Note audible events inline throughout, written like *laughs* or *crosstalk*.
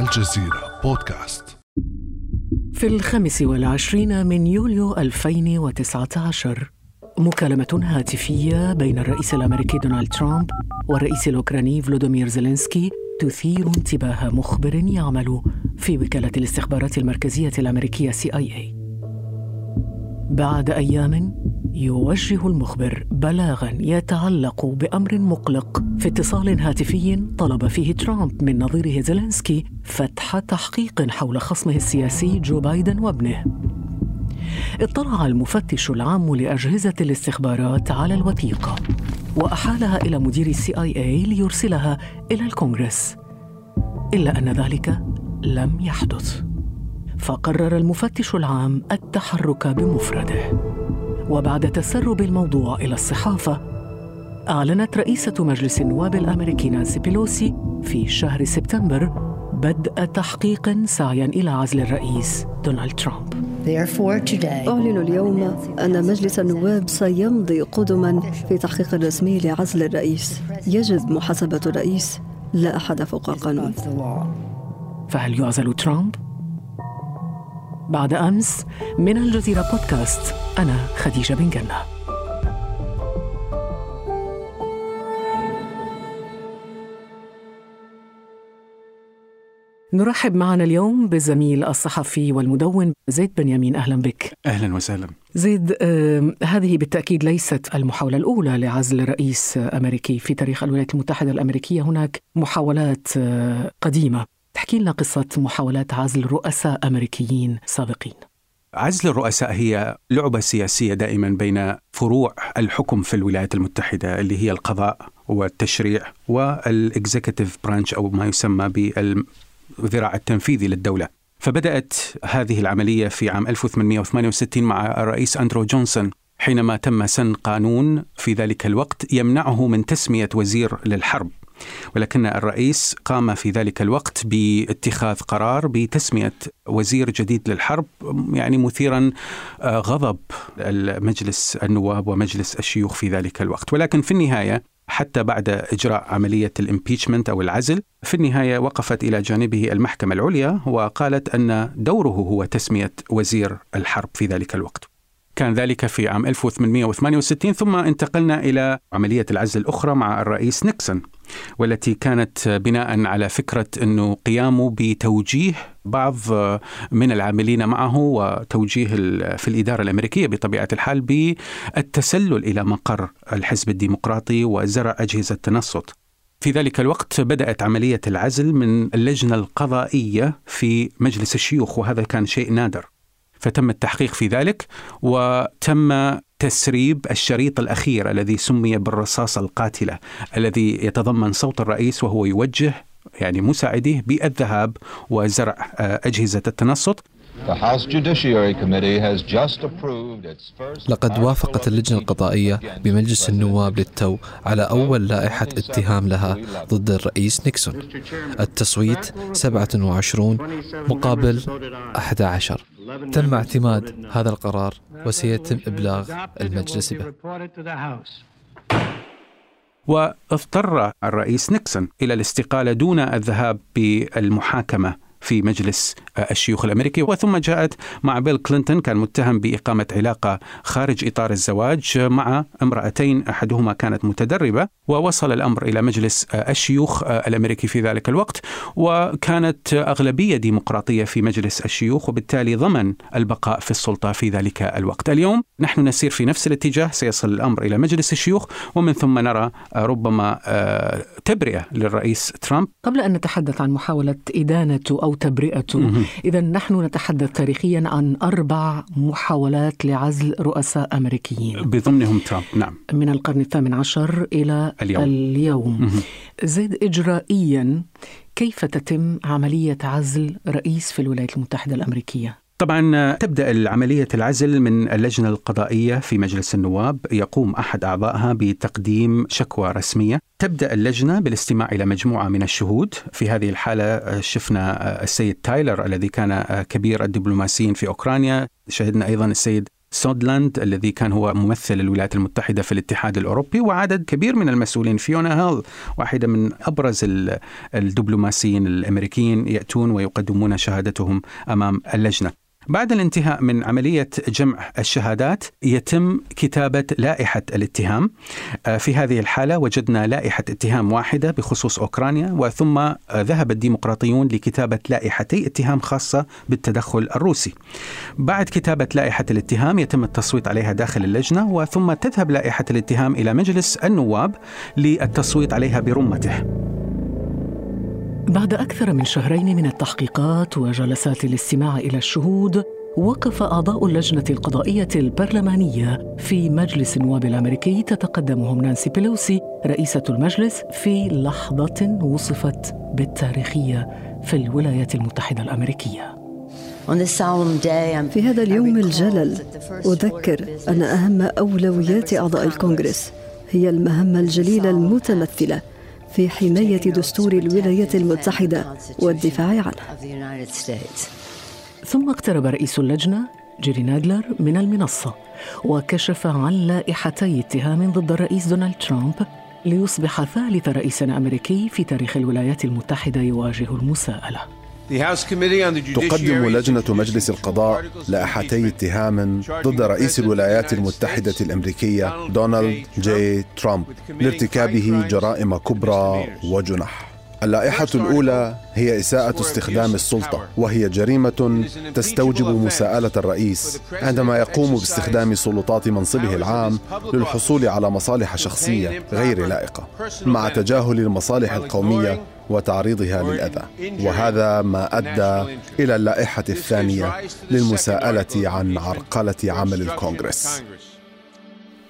الجزيرة بودكاست. في الخامس والعشرين من يوليو 2019 مكالمة هاتفية بين الرئيس الأمريكي دونالد ترامب والرئيس الأوكراني فولوديمير زيلينسكي تثير انتباه مخبر يعمل في وكالة الاستخبارات المركزية الأمريكية CIA بعد أيام يوجه المخبر بلاغا يتعلق بأمر مقلق. في اتصال هاتفي طلب فيه ترامب من نظيره زيلينسكي فتح تحقيق حول خصمه السياسي جو بايدن وابنه. اطلع المفتش العام لأجهزة الاستخبارات على الوثيقة وأحالها إلى مدير السي آي إي ليرسلها إلى الكونغرس. إلا أن ذلك لم يحدث. فقرر المفتش العام التحرك بمفرده. وبعد تسرب الموضوع إلى الصحافة أعلنت رئيسة مجلس النواب الامريكي نانسي بيلوسي في شهر سبتمبر بدء تحقيق سعيا إلى عزل الرئيس دونالد ترامب. أعلن اليوم أن مجلس النواب سيمضي قدما في تحقيق رسمي لعزل الرئيس. يجب محاسبة الرئيس لا أحد فوق القانون. فهل يعزل ترامب؟ بعد أمس من الجزيرة بودكاست أنا خديجة بن جنة نرحب معنا اليوم بالزميل الصحفي والمدون زيد بنيامين أهلا بك. أهلا وسهلا. زيد آه هذه بالتأكيد ليست المحاولة الأولى لعزل رئيس أمريكي في تاريخ الولايات المتحدة الأمريكية، هناك محاولات آه قديمة. تحكي لنا قصة محاولات عزل رؤساء أمريكيين سابقين. عزل الرؤساء هي لعبة سياسية دائما بين فروع الحكم في الولايات المتحدة اللي هي القضاء والتشريع وال executive branch أو ما يسمى بالذراع التنفيذي للدولة فبدأت هذه العملية في عام 1868 مع الرئيس أندرو جونسون حينما تم سن قانون في ذلك الوقت يمنعه من تسمية وزير للحرب ولكن الرئيس قام في ذلك الوقت باتخاذ قرار بتسمية وزير جديد للحرب يعني مثيرا آه، غضب مجلس النواب ومجلس الشيوخ في ذلك الوقت ولكن في النهاية حتى بعد إجراء عملية ال impeachment أو العزل في النهاية وقفت إلى جانبه المحكمة العليا وقالت أن دوره هو تسمية وزير الحرب في ذلك الوقت. كان ذلك في عام 1868 ثم انتقلنا إلى عملية العزل الأخرى مع الرئيس نيكسون والتي كانت بناء على فكرة انه قيامه بتوجيه بعض من العاملين معه وتوجيه في الإدارة الأمريكية بطبيعة الحال بالتسلل إلى مقر الحزب الديمقراطي وزرع أجهزة تنصت. في ذلك الوقت بدأت عملية العزل من اللجنة القضائية في مجلس الشيوخ وهذا كان شيء نادر. فتم التحقيق في ذلك وتم تسريب الشريط الأخير الذي سمي بالرصاصه القاتلة الذي يتضمن صوت الرئيس وهو يوجه يعني مساعديه بالذهاب وزرع آه، أجهزة التنصت. لقد وافقت اللجنة القضائية بمجلس النواب للتو على أول لائحة اتهام لها ضد الرئيس نيكسون. التصويت 27 مقابل 11 تم اعتماد هذا القرار وسيتم إبلاغ المجلس به. واضطر الرئيس نيكسون إلى الاستقالة دون الذهاب بالمحاكمة. في مجلس الشيوخ الأمريكي وثم جاءت مع بيل كلينتون كان متهم بإقامة علاقة خارج إطار الزواج مع امرأتين أحدهما كانت متدربة ووصل الأمر إلى مجلس الشيوخ الأمريكي في ذلك الوقت وكانت أغلبية ديمقراطية في مجلس الشيوخ وبالتالي ضمن البقاء في السلطة في ذلك الوقت. اليوم نحن نسير في نفس الاتجاه سيصل الأمر إلى مجلس الشيوخ ومن ثم نرى ربما تبرئة للرئيس ترامب. قبل أن نتحدث عن محاولة إدانة أو تبرئته إذا نحن نتحدث تاريخيا عن أربع محاولات لعزل رؤساء أمريكيين. بضمنهم ترامب نعم. من القرن الثامن عشر إلى اليوم, اليوم. زيد إجرائيا كيف تتم عملية عزل رئيس في الولايات المتحدة الأمريكية؟ طبعا تبدأ العملية العزل من اللجنة القضائية في مجلس النواب. يقوم أحد أعضائها بتقديم شكوى رسمية. تبدأ اللجنة بالاستماع إلى مجموعة من الشهود. في هذه الحالة شفنا السيد تايلور الذي كان كبير الدبلوماسيين في أوكرانيا. شهدنا أيضا السيد سوندلاند الذي كان هو ممثل الولايات المتحدة في الاتحاد الأوروبي. وعدد كبير من المسؤولين فيونا هيل واحدة من أبرز الدبلوماسيين الأمريكيين يأتون ويقدمون شهادتهم أمام اللجنة. بعد الانتهاء من عملية جمع الشهادات يتم كتابة لائحة الاتهام. آه، في هذه الحالة وجدنا لائحة اتهام واحدة بخصوص أوكرانيا وثم آه، ذهب الديمقراطيون لكتابة لائحتي اتهام خاصة بالتدخل الروسي. بعد كتابة لائحة الاتهام يتم التصويت عليها داخل اللجنة وثم تذهب لائحة الاتهام إلى مجلس النواب للتصويت عليها برمته. بعد أكثر من شهرين من التحقيقات وجلسات الاستماع إلى الشهود وقف أعضاء اللجنة القضائية البرلمانية في مجلس النواب الأمريكي تتقدمهم نانسي بيلوسي رئيسة المجلس في لحظة وصفت بالتاريخية في الولايات المتحدة الأمريكية. في هذا اليوم الجلل أذكر أن أهم أولويات أعضاء الكونغرس هي المهمة الجليلة المتمثلة في حماية دستور الولايات المتحدة والدفاع عنه ثم اقترب رئيس اللجنة جيري نادلر من المنصة وكشف عن لائحتي اتهام ضد الرئيس دونالد ترامب ليصبح ثالث رئيس أمريكي في تاريخ الولايات المتحدة يواجه المساءلة. تقدم لجنة مجلس القضاء لائحتي اتهام ضد رئيس الولايات المتحدة الأمريكية دونالد جي ترامب لارتكابه جرائم كبرى وجنح اللائحة الأولى هي إساءة استخدام السلطة وهي جريمة تستوجب مساءلة الرئيس عندما يقوم باستخدام سلطات منصبه العام للحصول على مصالح شخصية غير لائقة. مع تجاهل المصالح القومية وتعريضها للأذى. وهذا ما أدى إلى اللائحة الثانية للمساءلة عن عرقلة عمل الكونغرس.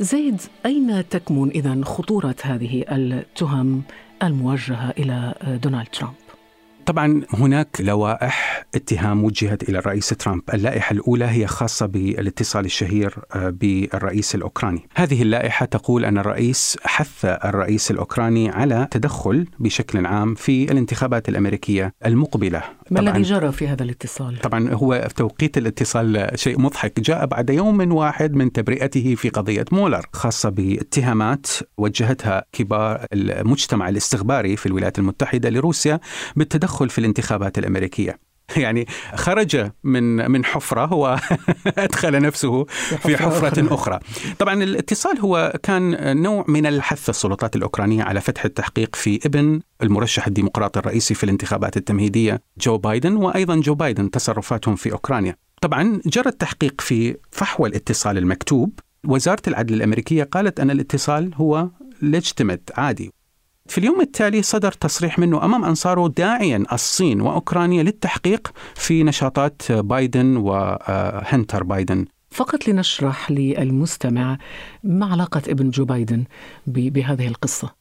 زيد أين تكمن إذا خطورة هذه التهم الموجهة إلى دونالد ترامب؟ طبعا هناك لوائح اتهام وجهت إلى الرئيس ترامب، اللائحة الأولى هي خاصة بالاتصال الشهير آه، بالرئيس الأوكراني. هذه اللائحة تقول أن الرئيس حث الرئيس الأوكراني على تدخل بشكل عام في الانتخابات الأمريكية المقبلة. ما الذي جرى في هذا الاتصال؟ طبعا هو توقيت الاتصال شيء مضحك، جاء بعد يوم واحد من تبرئته في قضية مولر خاصة باتهامات وجهتها كبار المجتمع الاستخباري في الولايات المتحدة لروسيا بالتدخل التدخل في الانتخابات الأمريكية *laughs* يعني خرج من من حفرة وادخل *laughs* نفسه في حفرة أخرى. طبعا الاتصال هو كان نوع من الحث السلطات الأوكرانية على فتح التحقيق في ابن المرشح الديمقراطي الرئيسي في الانتخابات التمهيدية جو بايدن وأيضا جو بايدن تصرفاتهم في أوكرانيا. طبعا جرى التحقيق في فحوى الاتصال المكتوب وزارة العدل الأمريكية قالت أن الاتصال هو ليجتمت عادي في اليوم التالي صدر تصريح منه أمام أنصاره داعيا الصين وأوكرانيا للتحقيق في نشاطات بايدن وهنتر بايدن. فقط لنشرح للمستمع ما علاقة ابن جو بايدن بهذه القصة.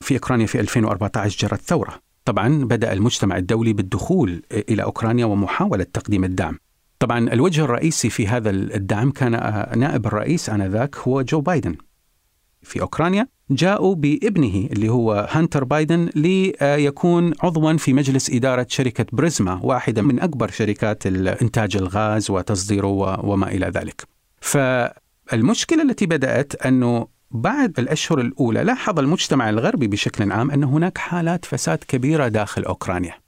في أوكرانيا في 2014 جرت ثورة. طبعا بدأ المجتمع الدولي بالدخول إلى أوكرانيا ومحاولة تقديم الدعم. طبعا الوجه الرئيسي في هذا الدعم كان نائب الرئيس آنذاك هو جو بايدن. في أوكرانيا جاءوا بابنه اللي هو هانتر بايدن ليكون عضوا في مجلس إدارة شركة بوريسما واحدة من أكبر شركات إنتاج الغاز وتصديره وما إلى ذلك. فالمشكلة التي بدأت أنه بعد الأشهر الأولى لاحظ المجتمع الغربي بشكل عام أن هناك حالات فساد كبيرة داخل أوكرانيا.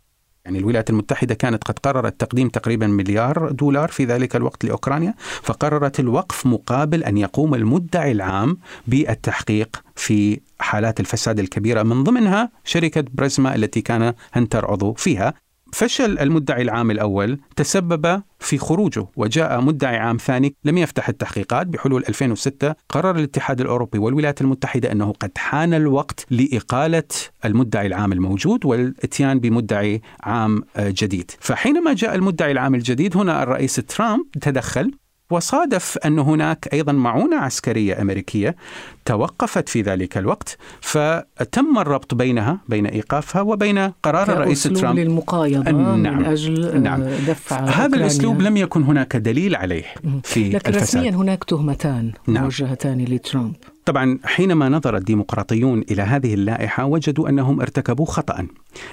يعني الولايات المتحدة كانت قد قررت تقديم تقريبا مليار دولار في ذلك الوقت لأوكرانيا فقررت الوقف مقابل أن يقوم المدعي العام بالتحقيق في حالات الفساد الكبيرة من ضمنها شركة بريزما التي كان هنتر عضو فيها. فشل المدعي العام الأول تسبب في خروجه وجاء مدعي عام ثاني لم يفتح التحقيقات بحلول 2006 قرر الاتحاد الأوروبي والولايات المتحدة أنه قد حان الوقت لإقالة المدعي العام الموجود والاتيان بمدعي عام جديد. فحينما جاء المدعي العام الجديد هنا الرئيس ترامب تدخل وصادف أن هناك أيضا معونة عسكرية أمريكية توقفت في ذلك الوقت فتم الربط بينها بين إيقافها وبين قرار الرئيس ترامب للمقايضة نعم من أجل نعم دفع هذا. الأسلوب لم يكن هناك دليل عليه في لكن الفساد. رسميا هناك تهمتان نعم. موجهتان لترامب طبعا حينما نظر الديمقراطيون إلى هذه اللائحة وجدوا أنهم ارتكبوا خطا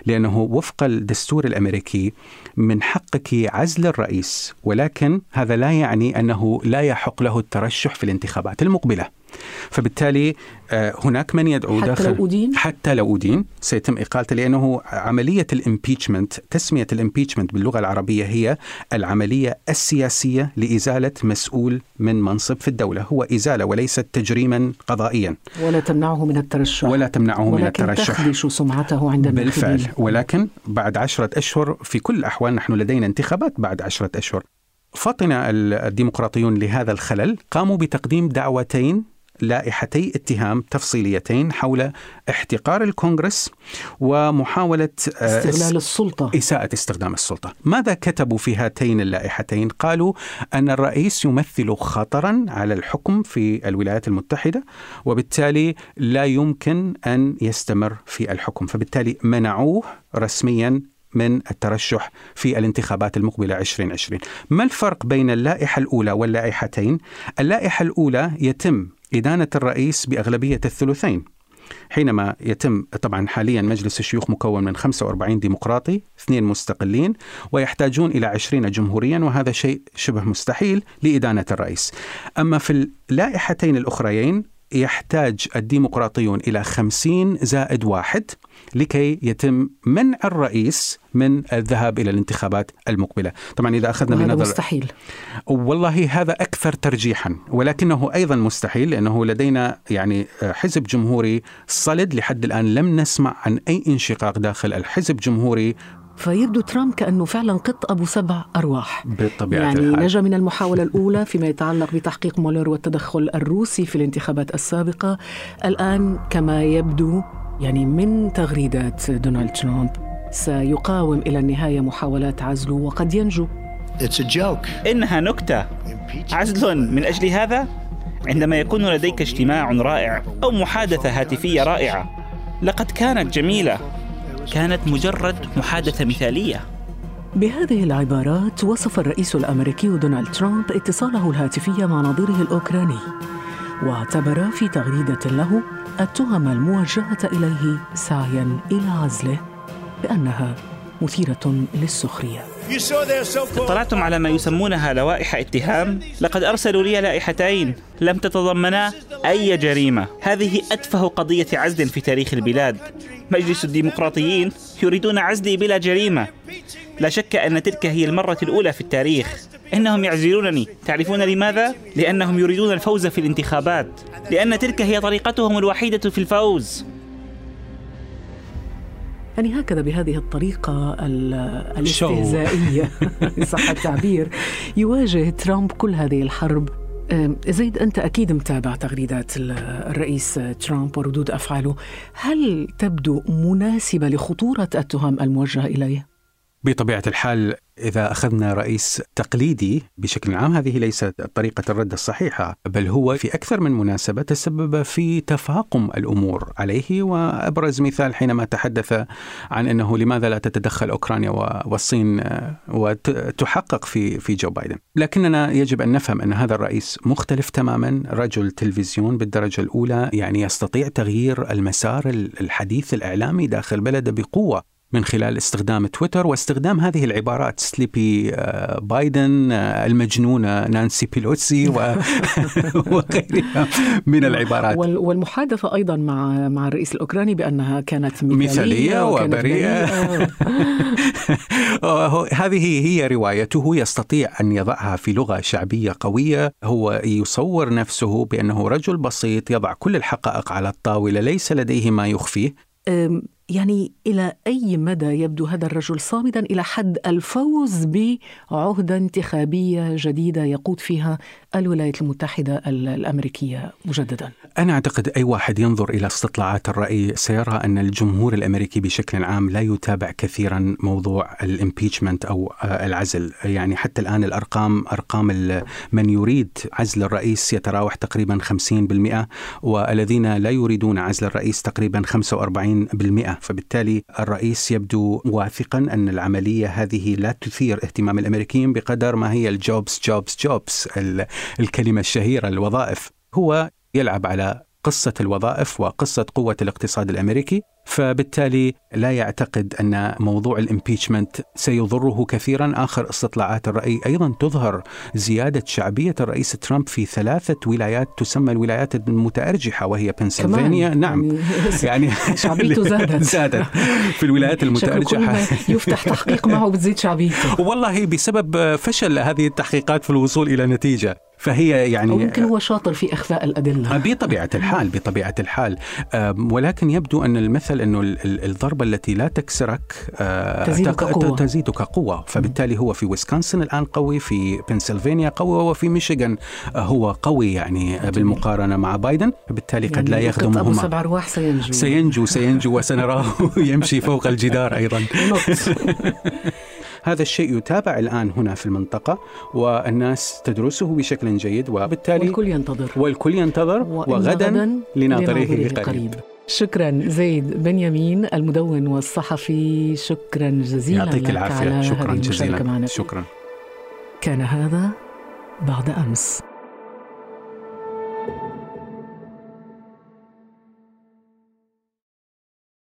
لأنه وفق الدستور الأمريكي من حقك عزل الرئيس ولكن هذا لا يعني أنه لا يحق له الترشح في الانتخابات المقبلة. فبالتالي آه، هناك من يدعو حتى داخل لو أدين؟ حتى لو أدين سيتم إقالته لأنه عملية الإمبيتشمنت تسمية الإمبيتشمنت باللغة العربية هي العملية السياسية لإزالة مسؤول من منصب في الدولة. هو إزالة وليست تجريما قضائيا. ولا تمنعه من الترشح. ولا تمنعه من ولكن الترشح. تخدش سمعته عند بالفعل. الناخبين ولكن بعد عشرة أشهر في كل الأحوال نحن لدينا انتخابات بعد عشرة أشهر. فطن الديمقراطيون لهذا الخلل قاموا بتقديم دعوتين لائحتي اتهام تفصيليتين حول احتقار الكونغرس ومحاولة آه، استغلال السلطة إساءة استخدام السلطة ماذا كتبوا في هاتين اللائحتين؟ قالوا أن الرئيس يمثل خطرا على الحكم في الولايات المتحدة وبالتالي لا يمكن أن يستمر في الحكم فبالتالي منعوه رسميا من الترشح في الانتخابات المقبلة 2020 ما الفرق بين اللائحة الأولى واللائحتين؟ اللائحة الأولى يتم إدانة الرئيس بأغلبية الثلثين حينما يتم طبعا حاليا مجلس الشيوخ مكون من 45 ديمقراطي اثنين مستقلين ويحتاجون إلى 20 جمهوريا وهذا شيء شبه مستحيل لإدانة الرئيس. أما في اللائحتين الأخريين يحتاج الديمقراطيون إلى 50 زائد واحد لكي يتم منع الرئيس من الذهاب إلى الانتخابات المقبلة. طبعا إذا أخذنا بنظر مستحيل. والله هذا أكثر ترجيحا ولكنه أيضا مستحيل لأنه لدينا يعني حزب جمهوري صلد لحد الآن لم نسمع عن أي انشقاق داخل الحزب الجمهوري فيبدو ترامب كأنه فعلا قط أبو سبع أرواح. بطبيعة يعني الحال. نجا من المحاولة الأولى فيما يتعلق بتحقيق مولر والتدخل الروسي في الانتخابات السابقة. الآن كما يبدو يعني من تغريدات دونالد ترامب سيقاوم إلى النهاية محاولات عزله وقد ينجو. It's a joke. إنها نكتة. عزل من أجل هذا؟ عندما يكون لديك اجتماع رائع أو محادثة هاتفية رائعة لقد كانت جميلة. كانت مجرد محادثة مثالية. بهذه العبارات وصف الرئيس الأمريكي دونالد ترامب اتصاله الهاتفي مع نظيره الأوكراني واعتبر في تغريدة له التهم الموجهة إليه سعيا إلى عزله بأنها so called. اطلعتم على ما يسمونها لوائح اتهام لقد أرسلوا لي لائحتين. لم تتضمنا أي جريمة. هذه أتفه قضية عزل في تاريخ البلاد. مجلس الديمقراطيين يريدون عزلي بلا جريمة. لا شك أن تلك هي المرة الأولى في التاريخ. إنهم يعزلونني. تعرفون لماذا؟ لأنهم يريدون الفوز في الانتخابات. لأن تلك هي طريقتهم الوحيدة في الفوز. يعني هكذا بهذه الطريقة ال- الاستهزائية. *laughs* *laughs* صح التعبير. يواجه ترامب كل هذه الحرب. زيد أنت أكيد متابع تغريدات ال- الرئيس ترامب وردود أفعاله. هل تبدو مناسبة لخطورة التهم الموجهة إليه؟ بطبيعة الحال إذا أخذنا رئيس تقليدي بشكل عام هذه ليست طريقة الرد الصحيحة بل هو في أكثر من مناسبة تسبب في تفاقم الأمور عليه. وأبرز مثال حينما تحدث عن أنه لماذا لا تتدخل أوكرانيا و- والصين آه، وتحقق في في جو بايدن. لكننا يجب أن نفهم أن هذا الرئيس مختلف تماما. رجل تلفزيون بالدرجة الأولى يعني يستطيع تغيير المسار الحديث الإعلامي داخل بلده بقوة. من خلال استخدام تويتر واستخدام هذه العبارات سليبي آه، بايدن آه، المجنونة نانسي بيلوسي *laughs* وغيرها من العبارات وال- والمحادثة أيضا مع مع الرئيس الأوكراني بأنها كانت مثالية, مثالية وبريئة. بريئة. *laughs* هو- هذه هي روايته يستطيع أن يضعها في لغة شعبية قوية هو يصور نفسه بأنه رجل بسيط يضع كل الحقائق على الطاولة ليس لديه ما يخفيه يعني إلى أي مدى يبدو هذا الرجل صامدا إلى حد الفوز بعهدة انتخابية جديدة يقود فيها الولايات المتحدة ال- الأمريكية مجددا؟ أنا أعتقد أي واحد ينظر إلى استطلاعات الرأي سيرى أن الجمهور الأمريكي بشكل عام لا يتابع كثيرا موضوع الامبيتشمنت أو آه، العزل. يعني حتى الآن الأرقام أرقام من يريد عزل الرئيس يتراوح تقريبا 50% والذين لا يريدون عزل الرئيس تقريبا 45% فبالتالي الرئيس يبدو واثقا أن العملية هذه لا تثير اهتمام الأمريكيين بقدر ما هي الجوبز جوبز جوبز الكلمة الشهيرة الوظائف. هو يلعب على قصة الوظائف وقصة قوة الاقتصاد الأمريكي فبالتالي لا يعتقد أن موضوع الامبيتشمنت سيضره كثيرا. آخر استطلاعات الرأي أيضا تظهر زيادة شعبية الرئيس ترامب في ثلاثة ولايات تسمى الولايات المتأرجحة وهي بنسلفانيا. نعم. يعني, *laughs* يعني *laughs* شعبيته زادت. زادت في الولايات المتأرجحة. يفتح تحقيق معه بتزيد شعبيته. والله بسبب فشل هذه التحقيقات في الوصول إلى نتيجة. فهي يعني أو يمكن هو شاطر في إخفاء الأدلة. بطبيعة *laughs* الحال بطبيعة الحال. ولكن يبدو أن المثل أنه الضربة التي لا تكسرك تزيدك قوة. تزيدك قوة فبالتالي هو في ويسكونسن الآن قوي في بنسلفانيا قوي وفي ميشيغان هو قوي يعني بالمقارنة مع بايدن. بالتالي يعني قد لا يخدمهما. أبو سبع أرواح سينجو. سينجو سينجو وسنراه *laughs* يمشي فوق الجدار أيضا. *laughs* هذا الشيء يتابع الآن هنا في المنطقة والناس تدرسه بشكل جيد وبالتالي والكل ينتظر. والكل ينتظر وغدا لناظره قريب. قريب. شكرا زيد بنيامين المدون والصحفي شكرا جزيلا يعطيك العافية. على شكرا جزيلا. معنا. شكرا. كان هذا بعد أمس.